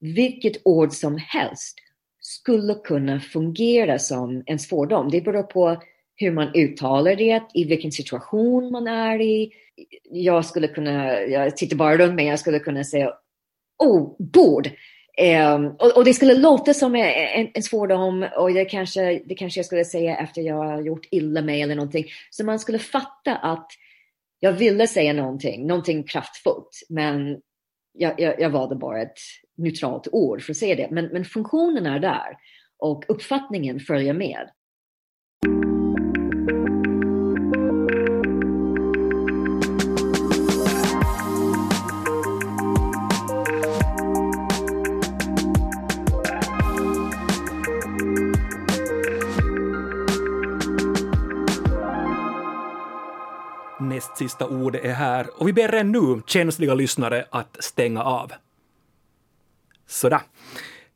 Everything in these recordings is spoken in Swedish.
vilket ord som helst skulle kunna fungera som en svordom. Det beror på hur man uttalar det, i vilken situation man är i. Jag skulle kunna, jag tittar bara runt mig, jag skulle kunna säga oh, bord. Um, och, och, det skulle låta som en, en svordom och det kanske, det kanske jag skulle säga efter jag har gjort illa mig eller någonting. Så man skulle fatta att jag ville säga någonting, någonting kraftfullt, men jag, jag, jag valde bara ett neutralt ord för att säga det. Men, men funktionen är där och uppfattningen följer med. Näst sista ordet är här och vi ber er nu, känsliga lyssnare, att stänga av. Sådär.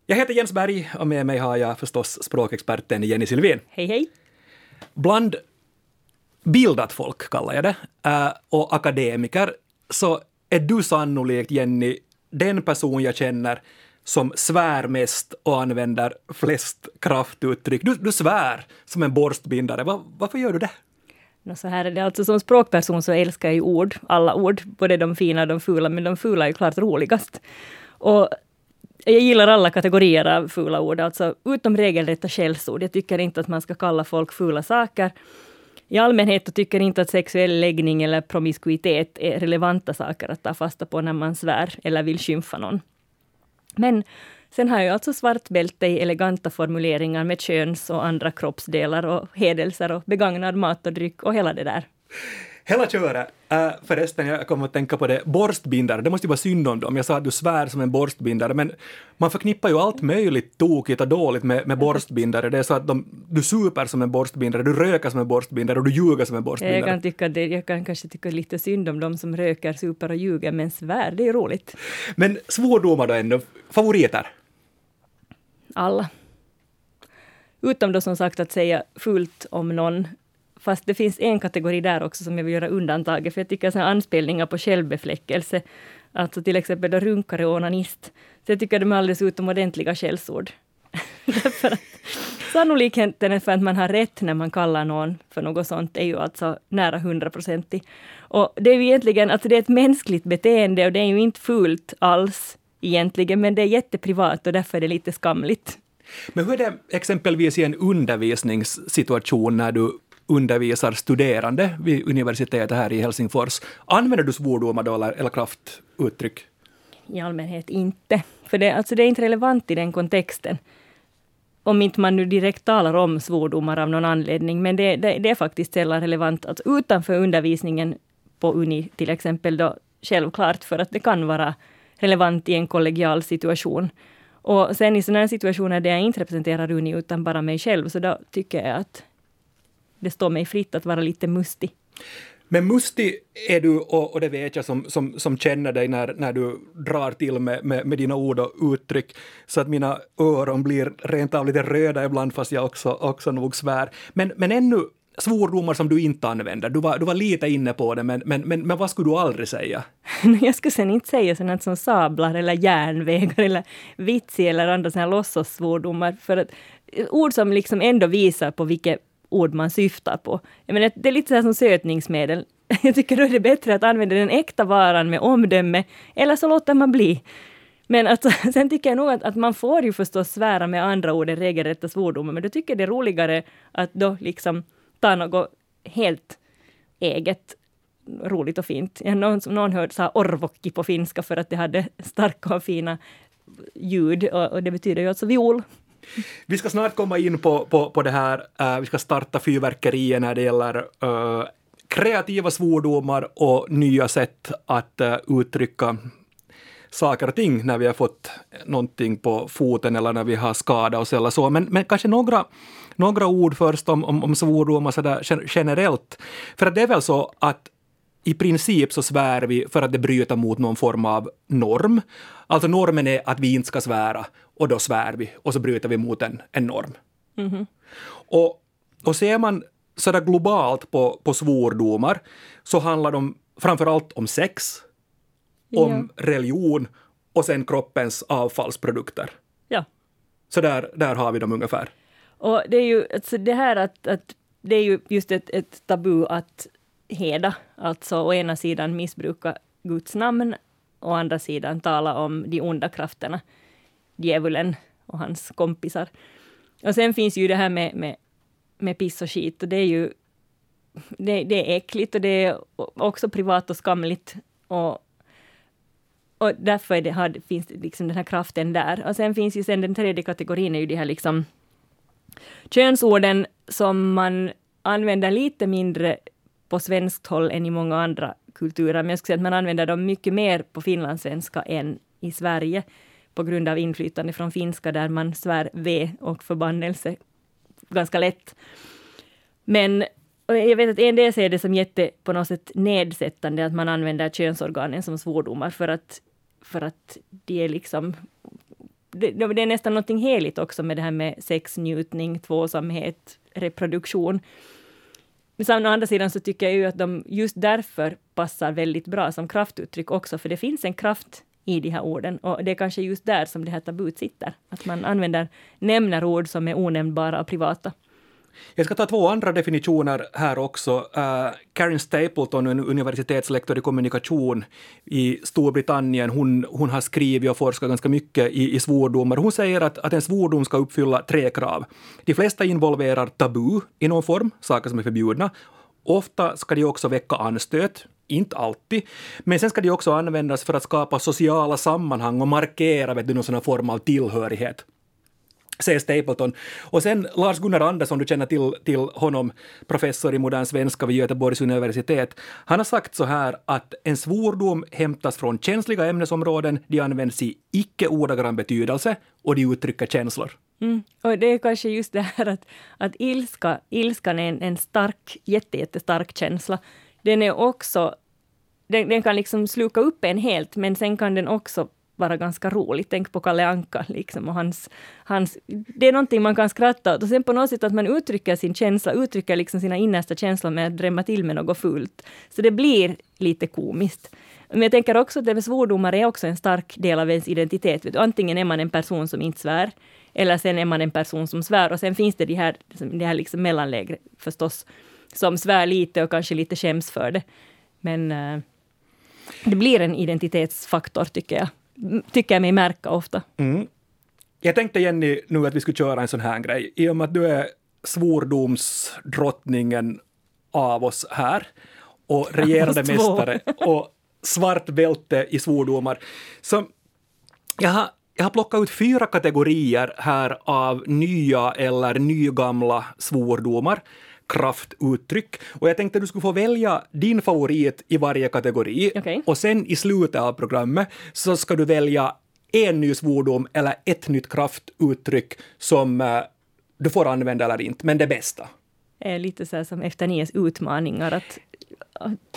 Jag heter Jens Berg och med mig har jag förstås språkexperten Jenny Sylvin. Hej, hej. Bland bildat folk, kallar jag det, äh, och akademiker, så är du sannolikt, Jenny, den person jag känner som svär mest och använder flest kraftuttryck. Du, du svär som en borstbindare. Var, varför gör du det? No, så här är det alltså som språkperson så älskar jag ju ord, alla ord, både de fina och de fula, men de fula är ju klart roligast. Och jag gillar alla kategorier av fula ord, alltså utom regelrätta skällsord. Jag tycker inte att man ska kalla folk fula saker. I allmänhet tycker jag inte att sexuell läggning eller promiskuitet är relevanta saker att ta fasta på när man svär eller vill skymfa någon. Men sen har jag alltså svart bälte i eleganta formuleringar med köns och andra kroppsdelar och hedelser och begagnad mat och dryck och hela det där. Hela köret. Uh, förresten, jag kommer att tänka på det, borstbindare, det måste ju vara synd om dem. Jag sa att du svär som en borstbindare, men man förknippar ju allt möjligt tokigt och dåligt med, med borstbindare. Det är så att de, du super som en borstbindare, du röker som en borstbindare och du ljuger som en borstbindare. Jag kan, tycka det, jag kan kanske tycka lite synd om de som röker, super och ljuger, men svär, det är roligt. Men svordomar då ändå, favoriter? Alla. Utom då som sagt att säga fullt om någon Fast det finns en kategori där också som jag vill göra undantag för jag tycker sådana anspelningar på självbefläckelse, alltså till exempel då runkare och onanist, så jag tycker de är alldeles utomordentliga skällsord. Därför att sannolikheten för att man har rätt när man kallar någon för något sånt är ju alltså nära hundraprocentig. Och det är ju egentligen, alltså det är ett mänskligt beteende och det är ju inte fult alls egentligen, men det är jätteprivat och därför är det lite skamligt. Men hur är det exempelvis i en undervisningssituation när du undervisar studerande vid universitetet här i Helsingfors. Använder du svordomar då eller, eller kraftuttryck? I allmänhet inte. För det, alltså det är inte relevant i den kontexten. Om inte man nu direkt talar om svordomar av någon anledning. Men det, det, det är faktiskt sällan relevant. Alltså utanför undervisningen på Uni till exempel då självklart för att det kan vara relevant i en kollegial situation. Och sen i sådana situationer där jag inte representerar Uni utan bara mig själv, så då tycker jag att det står mig fritt att vara lite mustig. Men mustig är du, och, och det vet jag som, som, som känner dig när, när du drar till med, med, med dina ord och uttryck, så att mina öron blir rent av lite röda ibland, fast jag också, också nog svär. Men, men ännu svordomar som du inte använder. Du var, du var lite inne på det, men, men, men, men vad skulle du aldrig säga? jag skulle sen inte säga sånt som sablar eller järnvägar eller vitsi eller andra såna låtsassvordomar. För att eh, ord som liksom ändå visar på vilket ord man syftar på. Jag menar, det är lite så här som sötningsmedel. Jag tycker då är det bättre att använda den äkta varan med omdöme, eller så låter man bli. Men alltså, sen tycker jag nog att, att, man får ju förstås svära med andra ord än regelrätta svordomar, men då tycker jag det är roligare att då liksom ta något helt eget roligt och fint. Någon, någon hörde sa orvokki på finska för att det hade starka och fina ljud och, och det betyder ju alltså viol. Vi ska snart komma in på, på, på det här. Uh, vi ska starta fyrverkerier när det gäller uh, kreativa svordomar och nya sätt att uh, uttrycka saker och ting när vi har fått någonting på foten eller när vi har skadat oss eller så. Men, men kanske några, några ord först om, om, om svordomar sådär generellt. För att det är väl så att i princip så svär vi för att det bryter mot någon form av norm. Alltså normen är att vi inte ska svära och då svär vi och så bryter vi mot en, en norm. Mm -hmm. och, och ser man sådär globalt på, på svordomar så handlar de framför allt om sex, om ja. religion och sen kroppens avfallsprodukter. Ja. Så där, där har vi dem ungefär. Och det är ju alltså det här att, att det är ju just ett, ett tabu att heda, alltså å ena sidan missbruka Guds namn, å andra sidan tala om de onda krafterna, djävulen och hans kompisar. Och sen finns ju det här med, med, med piss och skit och det är ju det, det är äckligt och det är också privat och skamligt. Och, och därför det, har, finns liksom den här kraften där. Och sen finns ju sen den tredje kategorin är ju de här liksom könsorden som man använder lite mindre på svenskt håll än i många andra kulturer. Men jag skulle säga att man använder dem mycket mer på finlandssvenska än i Sverige på grund av inflytande från finska där man svär V och förbannelse ganska lätt. Men jag vet att en del ser det som jätte på något sätt nedsättande att man använder könsorganen som svordomar för att, för att de är liksom det, det är nästan någonting heligt också med det här med sex, njutning, tvåsamhet, reproduktion. Men å andra sidan så tycker jag ju att de just därför passar väldigt bra som kraftuttryck också, för det finns en kraft i de här orden. Och det är kanske just där som det här tabut sitter. Att man använder, nämner ord som är onämnbara och privata. Jag ska ta två andra definitioner här också. Uh, Karen Stapleton, en universitetslektor i kommunikation i Storbritannien, hon, hon har skrivit och forskat ganska mycket i, i svordomar. Hon säger att, att en svordom ska uppfylla tre krav. De flesta involverar tabu i någon form, saker som är förbjudna. Ofta ska de också väcka anstöt, inte alltid. Men sen ska de också användas för att skapa sociala sammanhang och markera vet du, någon sån form av tillhörighet säger Stapleton. Och sen Lars-Gunnar Andersson, du känner till, till honom, professor i modern svenska vid Göteborgs universitet. Han har sagt så här att en svordom hämtas från känsliga ämnesområden, de används i icke ordagrann betydelse och de uttrycker känslor. Mm. Och det är kanske just det här att, att ilska, ilskan är en, en stark, jätte, jättestark känsla. Den är också den, den, kan liksom sluka upp en helt, men sen kan den också vara ganska rolig. Tänk på Kalle Anka liksom och hans, hans... Det är någonting man kan skratta åt och sen på något sätt att man uttrycker sin känsla, uttrycker liksom sina innersta känslor med att drämma till med något fult. Så det blir lite komiskt. Men jag tänker också att det med svordomar är också en stark del av ens identitet. Antingen är man en person som inte svär, eller sen är man en person som svär. Och sen finns det de här, liksom, de här liksom mellanlägre förstås, som svär lite och kanske lite skäms för det. Men eh, det blir en identitetsfaktor, tycker jag tycker jag mig märka ofta. Mm. Jag tänkte Jenny nu att vi skulle köra en sån här grej. I och med att du är svordomsdrottningen av oss här och regerande mästare och svart bälte i svordomar. Så jag har, jag har plockat ut fyra kategorier här av nya eller nygamla svordomar kraftuttryck. Och jag tänkte att du skulle få välja din favorit i varje kategori. Okay. Och sen i slutet av programmet så ska du välja en ny svordom eller ett nytt kraftuttryck som uh, du får använda eller inte, men det bästa. lite så som efter nias utmaningar, att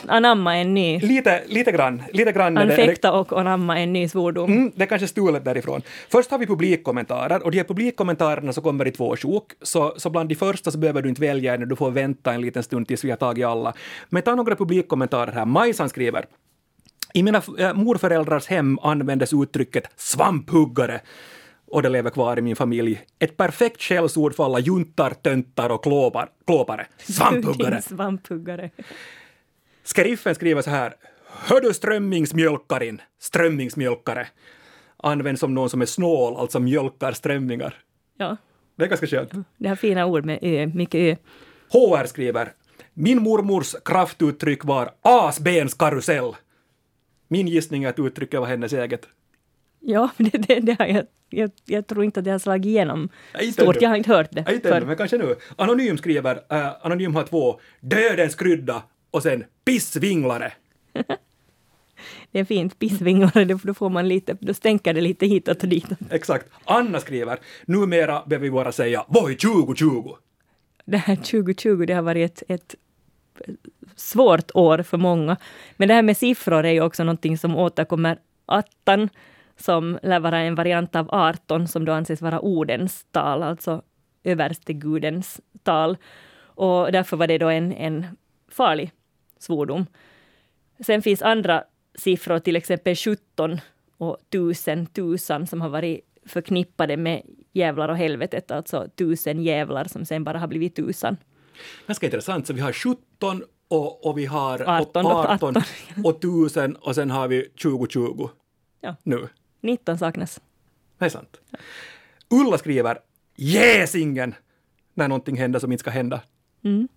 anamma en ny... Lite, lite grann. Lite grann Anfäkta och anamma en ny svordom. Mm, det är kanske stulet därifrån. Först har vi publikkommentarer och de här publikkommentarerna så kommer i två sjok. Så, så bland de första så behöver du inte välja en, du får vänta en liten stund tills vi har tagit alla. Men ta några publikkommentarer här. Majsan skriver i mina äh, morföräldrars hem användes uttrycket svamphuggare och det lever kvar i min familj. Ett perfekt skällsord för alla juntar, töntar och klåpar, klåpare. Svamphuggare! svamphuggare. Skriffen skriver så här. Hör du strömmingsmjölkarin? Strömmingsmjölkare. Används som någon som är snål, alltså mjölkar strömmingar. Ja. Det är ganska skönt. Det här fina ord med ö, mycket ö. HR skriver. Min mormors kraftuttryck var asbenskarusell. Min gissning är att uttrycket var hennes eget. Ja, det, det, det har jag, jag, jag, tror inte att det har slagit igenom stort. Jag har inte hört det. Ja, inte ännu, men kanske nu. Anonym skriver, äh, Anonym har två, dödens krydda och sen pissvinglare. det är fint, pissvinglare, då får man lite, då stänker det lite hitåt och ditåt. Exakt. Anna skriver, numera behöver vi bara säga Voi 2020. Det här 2020, det har varit ett, ett svårt år för många. Men det här med siffror är ju också någonting som återkommer. Attan, som lär vara en variant av 18, som då anses vara ordens tal, alltså överstegudens tal. Och därför var det då en, en farlig svordom. Sen finns andra siffror, till exempel 17 och tusen, tusan som har varit förknippade med jävlar och helvetet, alltså tusen jävlar som sen bara har blivit tusan. Ganska intressant, så vi har 17 och, och vi har 18 och 18 och 1000 och sen har vi 2020 Ja. nu. 19 saknas. Det är sant. Ulla skriver ”Jäsingen!” när någonting händer som inte ska hända. Mm.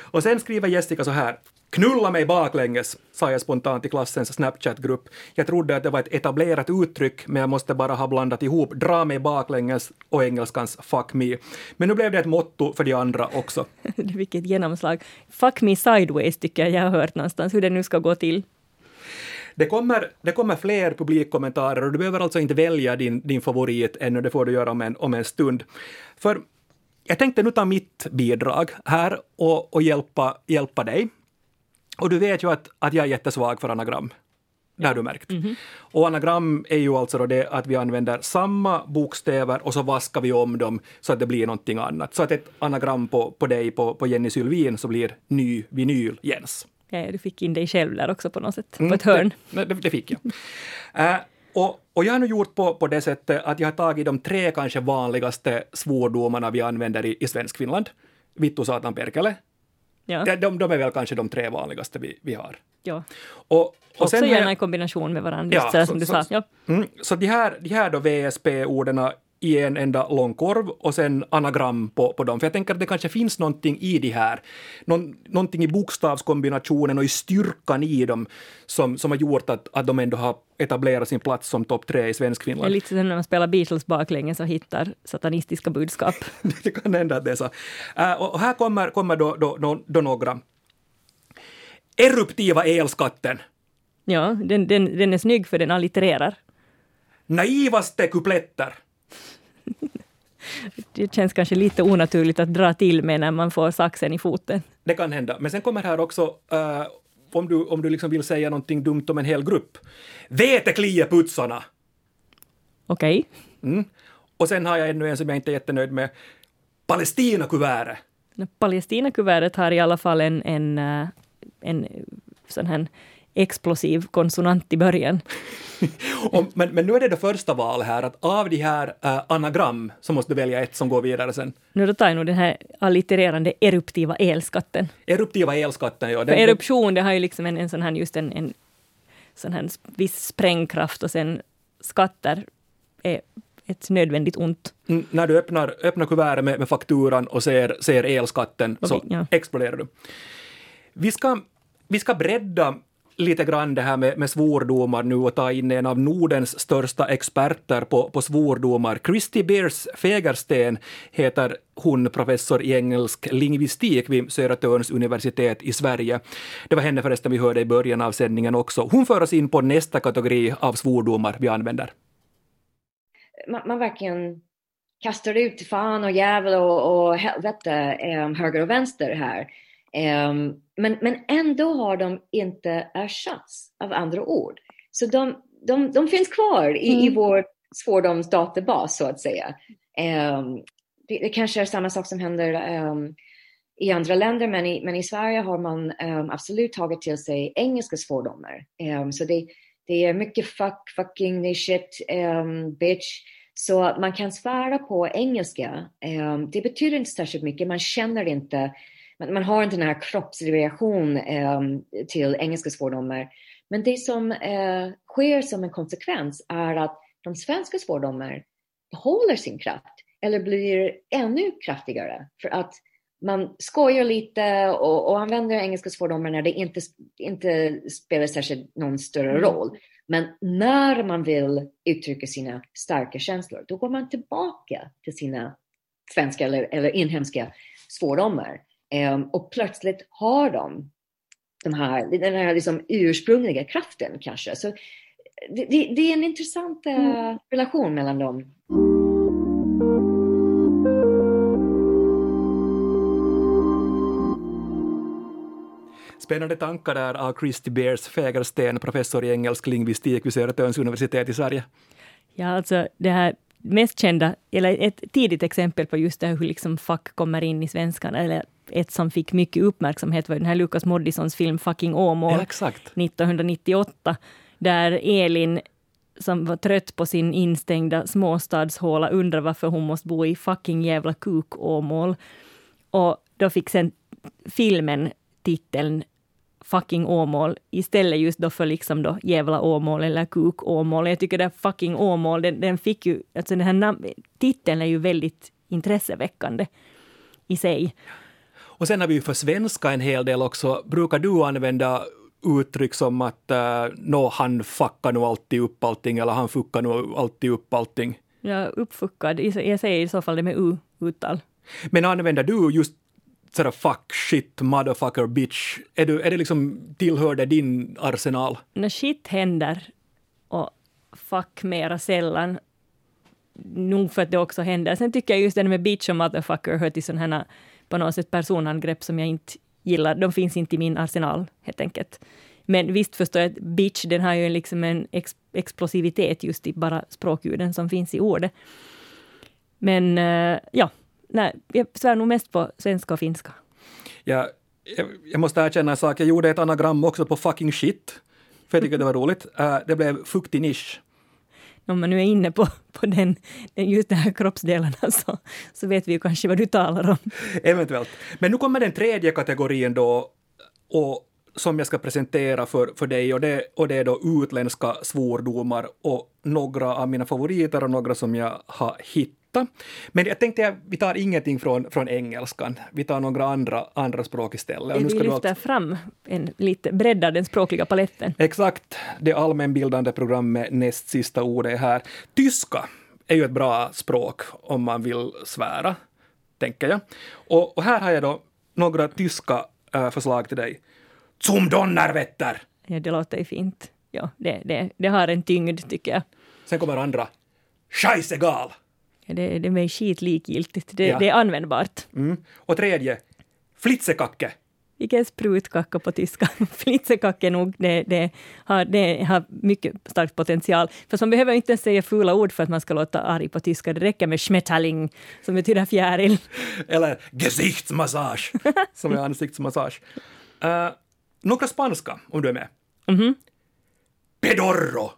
Och sen skriver Jessica så här. Knulla mig baklänges, sa jag spontant i klassens Snapchat-grupp. Jag trodde att det var ett etablerat uttryck, men jag måste bara ha blandat ihop dra mig baklänges och engelskans fuck me. Men nu blev det ett motto för de andra också. Vilket genomslag. Fuck me sideways tycker jag jag har hört någonstans, hur det nu ska gå till. Det kommer, det kommer fler publikkommentarer och du behöver alltså inte välja din, din favorit ännu, det får du göra om en, om en stund. För jag tänkte nu ta mitt bidrag här och, och hjälpa, hjälpa dig. Och du vet ju att, att jag är jättesvag för anagram. Det har du märkt. Och anagram är ju alltså då det att vi använder samma bokstäver och så vaskar vi om dem så att det blir någonting annat. Så att ett anagram på, på dig, på, på Jenny Sylvin, så blir ny vinyl Jens. Ja, du fick in dig själv där också på något sätt, Mm, på ett hörn. Det, det, det fick jag. Äh, och, och jag har nu gjort på, på det sättet att jag har tagit de tre kanske vanligaste svordomarna vi använder i, i Svenskfinland. Vittu, satan, perkele. Ja, De, de, de är väl kanske de tre vanligaste vi, vi har. ja. Och, och Också gärna jag- i kombination med varandra, Ja, så- som du så- sa. Ja. Mm, så de här, de här då VSP-orden i en enda lång korv och sen anagram på, på dem. För jag tänker att det kanske finns någonting i de här, någon, någonting i bokstavskombinationen och i styrkan i dem som, som har gjort att, att de ändå har etablerat sin plats som topp tre i Det är lite som när man spelar Beatles baklänges och hittar satanistiska budskap. det kan hända att det är så. Äh, och här kommer, kommer då, då, då, då några. Eruptiva elskatten. Ja, den, den, den är snygg för den allittererar. Naivaste kupletter. Det känns kanske lite onaturligt att dra till med när man får saxen i foten. Det kan hända. Men sen kommer här också, eh, om du, om du liksom vill säga någonting dumt om en hel grupp. Vetekliaputsarna! Okej? Mm. Och sen har jag ännu en som jag inte är jättenöjd med. Palestinakuvertet. Okay. Palestinakuvertet har i alla fall en, en, eh, en sån här explosiv konsonant i början. Och, men, men nu är det det första valet här, att av de här eh, anagram så måste du välja ett som går vidare sen. Nu då tar jag nog den här allittererande eruptiva elskatten. Eruptiva elskatten, ja. För Den, eruption, det har ju liksom en, en sån här, just en, en sån här viss sprängkraft och sen skatter är ett nödvändigt ont. Mm, när du öppnar, öppnar kuvertet med, med fakturan och ser, ser elskatten Och så ja. exploderar du. Vi ska, vi ska bredda lite grann det här med, med svordomar nu och ta in en av Nordens största experter på, på svordomar. Christy Beers Fegersten heter hon, professor i engelsk lingvistik vid Södertörns universitet i Sverige. Det var henne förresten vi hörde i början av sändningen också. Hon för oss in på nästa kategori av svordomar vi använder. man, man verkligen kastar ut fan och djävul och, och helvete eh, höger och vänster här. Em, men, men ändå har de inte ersatts av andra ord. Så de, de, de finns kvar i, i Mm. vår svordomsdatabas så att säga. Em, det, det kanske är samma sak som händer em, i andra länder, men i, men i Sverige har man em, absolut tagit till sig engelska svordomar. Em, så det, det är mycket fuck, fucking, är shit, em, bitch. Så man kan svära på engelska. Det betyder inte särskilt mycket, man känner inte, man, har inte den här kroppsreaktion em, till engelska svordomar. Men det som eh, sker som en konsekvens är att de svenska svordomar behåller sin kraft eller blir ännu kraftigare för att man skojar lite och, och använder engelska svordomar när det inte, inte spelar särskilt någon större roll. Men när man vill uttrycka sina starka känslor, då går man tillbaka till sina svenska eller, eller inhemska svordomar. Ehm, och plötsligt har de de här, den här liksom ursprungliga kraften kanske. Så det, det, det är en intressant eh, relation mellan dem. Spännande tankar där av Christy Beers Fägersten, professor i engelsk lingvistik vid Södertörns universitet i Sverige. Ja, alltså det här mest kända, eller ett tidigt exempel på just det här hur liksom fuck kommer in i svenskan, eller ett som fick mycket uppmärksamhet var den här Lukas Moodyssons film Fucking Åmål Ja, exakt. 1998, där Elin som var trött på sin instängda småstadshåla undrar varför hon måste bo i fucking jävla kuk-Åmål. Och då fick sen filmen titeln fucking Åmål istället just då för liksom då jävla Åmål eller kuk Åmål. Jag tycker det fucking Åmål, den, den fick ju, alltså den här titeln är ju väldigt intresseväckande i sig. Och sen har vi ju för svenska en hel del också. Brukar du använda uttryck som att uh, no, han fuckar nog alltid upp allting eller han fuckar nog alltid upp allting? Ja, uppfuckad. Jag säger i så fall det med u-uttal. Men använder du just sådär fuck, shit, motherfucker, bitch? Är, du, är det liksom, tillhör det din arsenal? När shit händer och fuck mera sällan, nog för att det också händer. Sen tycker jag just det med bitch och motherfucker hör till sådana här på något sätt personangrepp som jag inte gillar. De finns inte i min arsenal helt enkelt. Men visst förstår jag att bitch, den har ju liksom en ex explosivitet just i bara språkljuden som finns i ordet. Men eh, ja, nej, jag svär nog mest på svenska och finska. Ja, jag, jag måste erkänna en sak, jag gjorde ett anagram också på fucking shit, för jag tycker det var roligt. Uh, det blev fuktig nisch. Om man nu är inne på, på den, just de här kroppsdelarna så, så vet vi ju kanske vad du talar om. Eventuellt. Men nu kommer den tredje kategorin då, och som jag ska presentera för, för dig och det, och det är då utländska svordomar och några av mina favoriter och några som jag har hittat hitta. Men jag tänkte att vi tar ingenting från, från engelskan, vi tar några andra, andra språk istället. Vi lyfter alltså... fram en lite, breddar den språkliga paletten. Exakt, det allmänbildande programmet näst sista ordet är här. Tyska är ju ett bra språk om man vill svära, tänker jag. Och, och här har jag då några tyska äh, förslag till dig. Zum Donnerwetter! Ja, det låter ju fint. Ja, det, det, det har en tyngd, tycker jag. Sen kommer andra. Scheißegal! Det, det är mig skitlikgiltigt. Det, ja. det är användbart. Mm. Och tredje, flitsekacke. Vilken sprutkacka på tyska. Flitsekacke nog, det, det, har, det har mycket stark potential. För man behöver inte ens säga fula ord för att man ska låta arg på tyska. Det räcker med schmetterling, som betyder fjäril. Eller gesichtsmassage, som är ansiktsmassage. Uh, några spanska, om du är med. Mm -hmm. Pedorro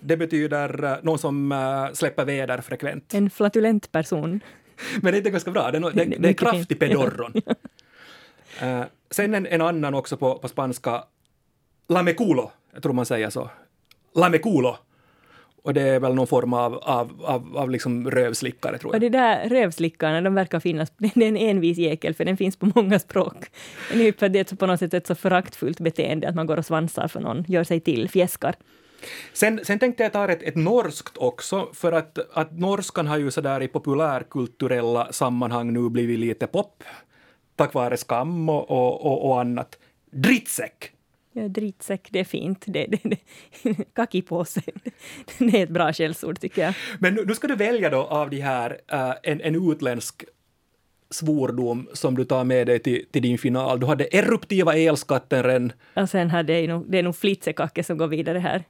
det betyder uh, någon som uh, släpper väder frekvent. En flatulent person. Men det är ganska bra, det är, det, det, är kraft i pedorron. uh, sen en, en, annan också på, på spanska, lameculo, jag tror man säger så. Lameculo. Och det är väl någon form av, av, av, av liksom rövslickare, tror jag. Och de där rövslickarna, de verkar finnas, det är en envis jäkel, för den finns på många språk. Det är på något sätt ett så föraktfullt beteende att man går och svansar för någon, gör sig till, fjäskar. Sen, sen tänkte jag ta ett, ett norskt också, för att, att norskan har ju sådär i populärkulturella sammanhang nu blivit lite pop, tack vare skam och, och, och, annat. Drittsäck! Ja, drittsäck, det är fint. Det, det, det, kakipåse, det är ett bra källsord tycker jag. Men nu, nu ska du välja då av de här uh, en, en utländsk svordom som du tar med dig till, till din final. Du hade eruptiva elskatten redan. Och sen hade jag nog, det är nog flitsekacke som går vidare här.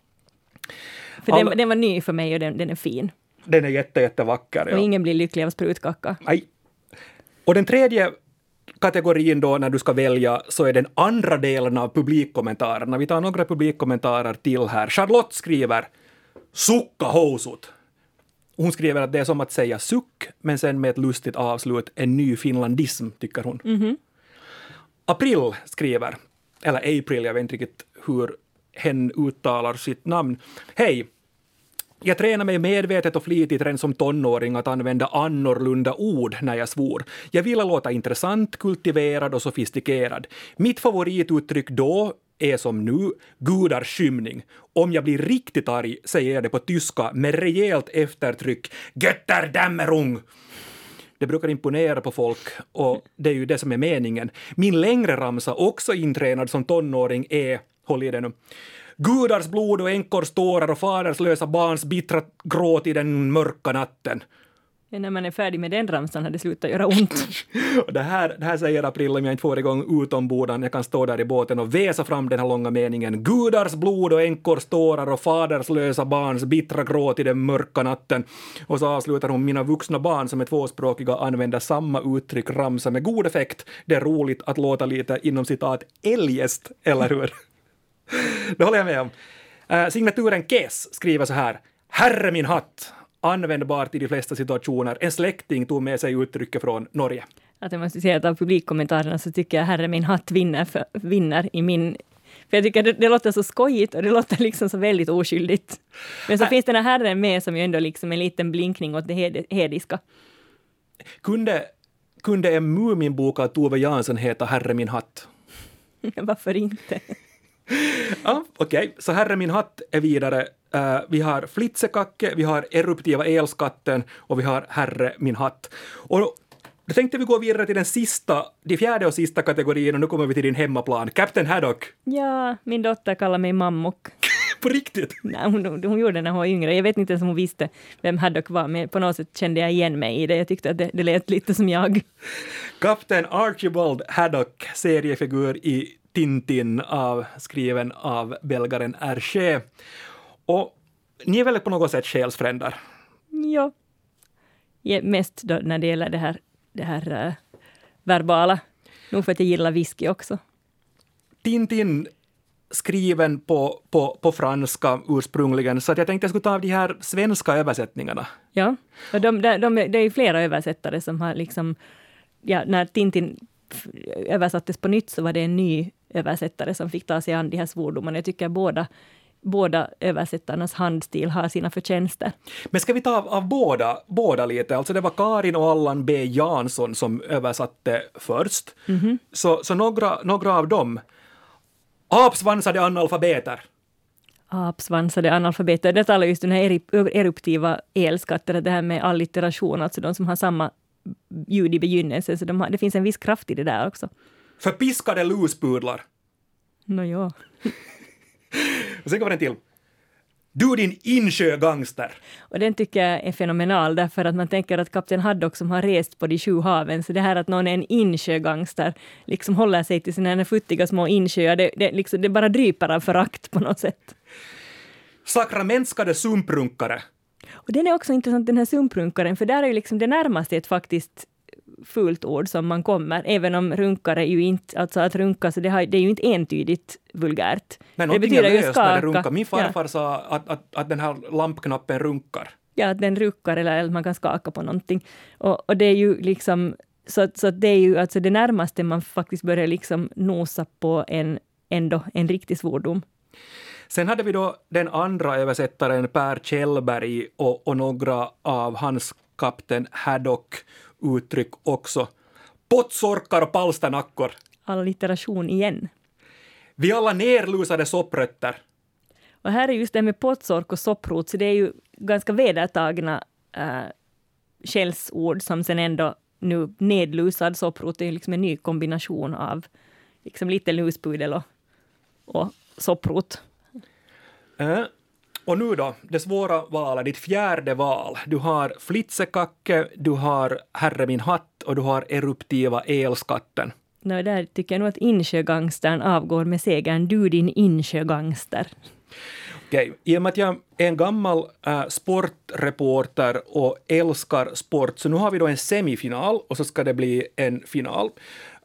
För All... den, den, var ny för mig och den, den är fin. Den är jätte, jättevacker. Och ingen blir lycklig av sprutkaka. Nej. Och den tredje kategorin då när du ska välja så är den andra delen av publikkommentarerna. Vi tar några publikkommentarer till här. Charlotte skriver ”Sukka housut”. Hon skriver att det är som att säga suck, men sen med ett lustigt avslut, en ny finlandism, tycker hon. Mm -hmm. April skriver, eller April, jag vet inte riktigt hur hen uttalar sitt namn. Hej! Jag tränade mig medvetet och flitigt redan som tonåring att använda annorlunda ord när jag svor. Jag ville låta intressant, kultiverad och sofistikerad. Mitt favorituttryck då är som nu gudarskymning. Om jag blir riktigt arg säger jag det på tyska med rejält eftertryck. Götterdämmerung! Det brukar imponera på folk och det är ju det som är meningen. Min längre ramsa, också intränad som tonåring, är håll i det nu. Gudars blod och änkors tårar och faders lösa barns bittra gråt i den mörka natten. Ja, när man är färdig med den ramsan har det slutat göra ont. det, här, det här säger April om jag inte får igång utombordan. Jag kan stå där i båten och väsa fram den här långa meningen. Gudars blod och änkors tårar och faders lösa barns bittra gråt i den mörka natten. Och så avslutar hon mina vuxna barn som är tvåspråkiga använder samma uttryck ramsa med god effekt. Det är roligt att låta lite inom citat eljest, eller hur? Det håller jag med om. Uh, signaturen Kes skriver så här. Herre min hatt! Användbart i de flesta situationer. En släkting tog med sig uttrycket från Norge. Att jag måste säga att av publikkommentarerna så tycker jag herre min hatt vinner, för, vinner i min för jag tycker det, det låter så skojigt och det låter liksom så väldigt oskyldigt. Men så Ä finns den här herren med som ju ändå liksom en liten blinkning åt det hediska. Kunde, kunde en Muminbok av Tove Jansson heta Herre min hatt? Varför inte? ja, Okej, okay. så Herre min hatt är vidare. Uh, vi har Flitsekacke, vi har eruptiva elskatten och vi har Herre min hatt. Och då tänkte vi gå vidare till den sista, de fjärde och sista kategorin och nu kommer vi till din hemmaplan, Captain Haddock. Ja, min dotter kallar mig mammok. på riktigt? Nej, hon, hon gjorde det när hon var yngre. Jag vet inte ens om hon visste vem Haddock var, men på något sätt kände jag igen mig i det. Jag tyckte att det, det lät lite som jag. Kapten Archibald Haddock, seriefigur i Tintin, av, skriven av belgaren Hergé. Och ni är väl på något sätt själsfränder? Ja. Mest då när det gäller det här det här äh, verbala. Nog för att jag gillar whisky också. Tintin skriven på, på, på franska ursprungligen, så att jag tänkte jag skulle ta av de här svenska översättningarna. Ja, och de, de, de, det är flera översättare som har liksom, ja, när Tintin översattes på nytt så var det en ny översättare som fick ta sig an de här svordomarna. Jag tycker båda båda översättarnas handstil har sina förtjänster. Men ska vi ta av, av, båda, båda lite? Alltså det var Karin och Allan B Jansson som översatte först. Mm -hmm. Så, så några, några av dem. Apsvansade analfabeter. Apsvansade analfabeter. Det talar just den här eruptiva elskatten, det här med allitteration, alltså de som har samma ljud i begynnelsen. Så de har, det finns en viss kraft i det där också. Förpiskade luspudlar. Nåja. No, och sen kommer en till. Du din insjögangster! Och den tycker jag är fenomenal därför att man tänker att kapten Haddock som har rest på de sju haven, så det här att någon är en insjögangster, liksom håller sig till sina futtiga små insjöar, det, det, liksom, det bara dryper av förakt på något sätt. Sakramentskade sumprunkare! Och den är också intressant, den här sumprunkaren, för där är ju liksom det närmaste ett faktiskt fult ord som man kommer, även om runkare ju inte, alltså att runka, så det, har, det är ju inte entydigt vulgärt. Nej, det betyder ju skaka. Runkar. Min farfar ja. sa att, att, att den här lampknappen runkar. Ja, att den ruckar eller att man kan skaka på någonting. Och, och det är ju liksom, så, så det är ju alltså det närmaste man faktiskt börjar liksom nosa på en, ändå en riktig svordom. Sen hade vi då den andra översättaren Per Kjellberg och, och några av hans kapten Haddock uttryck också. Pottsorkar och palsternackor. Allitteration igen. Vi alla nerlusade sopprötter. Och här är just det med pottsork och sopprot, så det är ju ganska vedertagna äh, skällsord som sen ändå nu nedlusad sopprot är liksom en ny kombination av liksom lite luspudel och, och sopprot. Äh, och nu då, det svåra valet, ditt fjärde val. Du har Flitsekacke, du har Herre min hatt och du har eruptiva elskatten. No, där tycker jag nog att insjögangstern avgår med segern. Du din insjögangster. Okej, okay. i och med att jag är en gammal äh, sportreporter och älskar sport, så nu har vi då en semifinal och så ska det bli en final.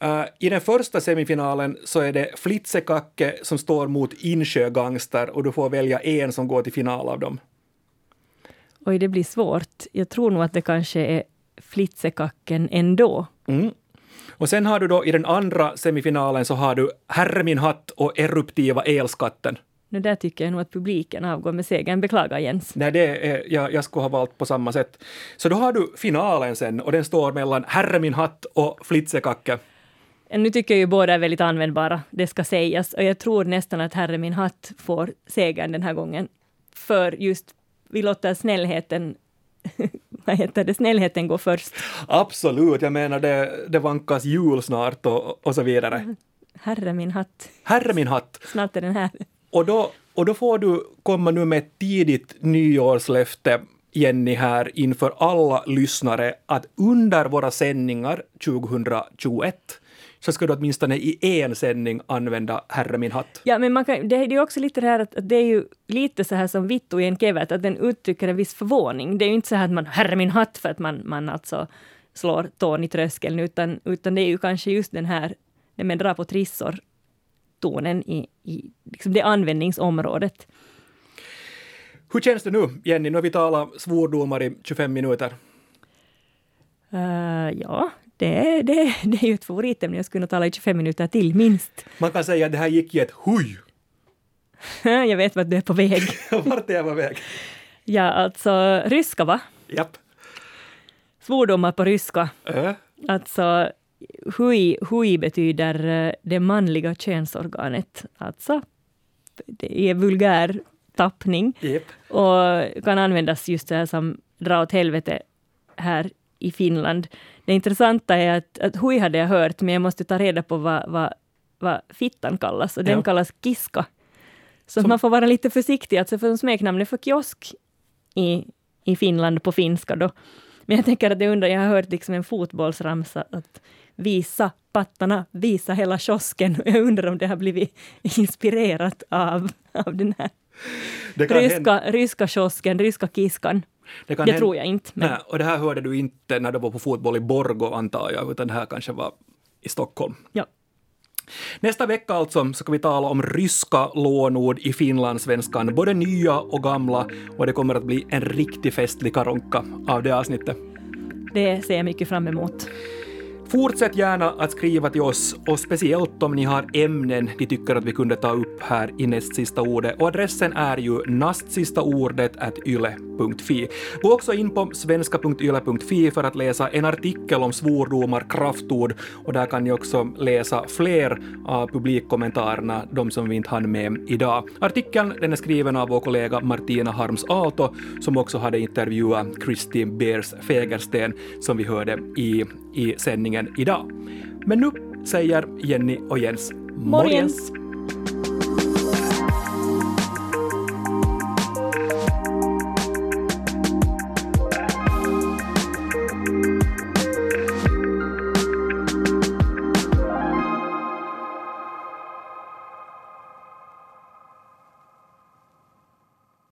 Uh, I den första semifinalen så är det Flitsekacke som står mot Insjögangster och du får välja en som går till final av dem. Oj, det blir svårt. Jag tror nog att det kanske är Flitzekacken ändå. Mm. Och sen har du då i den andra semifinalen så har du Herre min hatt och Eruptiva elskatten. Nu där tycker jag nog att publiken avgår med segern. Beklagar Jens. Nej, det är, jag, jag skulle ha valt på samma sätt. Så då har du finalen sen och den står mellan Herre min hatt och Flitsekacke. Nu tycker jag ju båda är väldigt användbara, det ska sägas. Och jag tror nästan att Herre min hatt får segern den här gången. För just, vi låter snällheten vad heter det, snällheten gå först. Absolut, jag menar det, det vankas jul snart och, och så vidare. Herre min hatt. Herre min hatt. Snart är den här. Och då, och då får du komma nu med ett tidigt nyårslöfte Jenny här inför alla lyssnare att under våra sändningar 2021 så ska du åtminstone i en sändning använda Herre min hatt. Ja, men man kan, det, det är också lite det här att, att det är ju lite så här som Vittu i en kevät, att den uttrycker en viss förvåning. Det är ju inte så här att man Herre min hatt för att man, man alltså slår tån i tröskeln, utan, utan det är ju kanske just den här, när man drar på trissor, tonen i, i liksom det användningsområdet. Hur känns det nu, Jenny? Nu har vi talat svordomar i 25 minuter. Uh, ja, det, det, det är ju ett favoritämne. Jag skulle nog tala i 25 minuter till, minst. Man kan säga att det här gick i ett huj. jag vet vart du är på väg. vart är jag på väg? Ja, alltså ryska va? Japp. Svordomar på ryska. Äh. Alltså, hui, hui betyder eh, det manliga könsorganet. Alltså, det är vulgär tappning. Yep. Och kan användas just så här som dra åt helvete här i Finland. Det intressanta är att, att hui hade jag hört, men jag måste ta reda på vad, vad, vad fittan kallas. Och den ja. kallas kiska. Så Som... man får vara lite försiktig, alltså för smeknamnet för kiosk i, i Finland på finska då. Men jag tänker att jag undrar, jag har hört liksom en fotbollsramsa att visa pattarna, visa hela kiosken. Jag undrar om det har blivit inspirerat av, av den här ryska, ryska kiosken, ryska kiskan. Det, det tror jag inte. Men... Nej, och det här hörde du inte när du var på fotboll i Borgo antar jag, utan det här kanske var i Stockholm. Ja. Nästa vecka alltså ska vi tala om ryska lånord i finlandssvenskan, både nya och gamla, och det kommer att bli en riktig festlig karonka av det avsnittet. Det ser jag mycket fram emot. Fortsätt gärna att skriva till oss och speciellt om ni har ämnen ni tycker att vi kunde ta upp här i näst sista ordet och adressen är ju nastsistaordet.yle.fi. Gå också in på svenska.yle.fi för att läsa en artikel om svordomar, kraftord och där kan ni också läsa fler av publikkommentarerna, de som vi inte hann med idag. Artikeln den är skriven av vår kollega Martina Harms Aalto som också hade intervjuat Kristin Beers Fägersten som vi hörde i, i sändningen idag. Men nu säger Jenny och Jens morgens! morgens.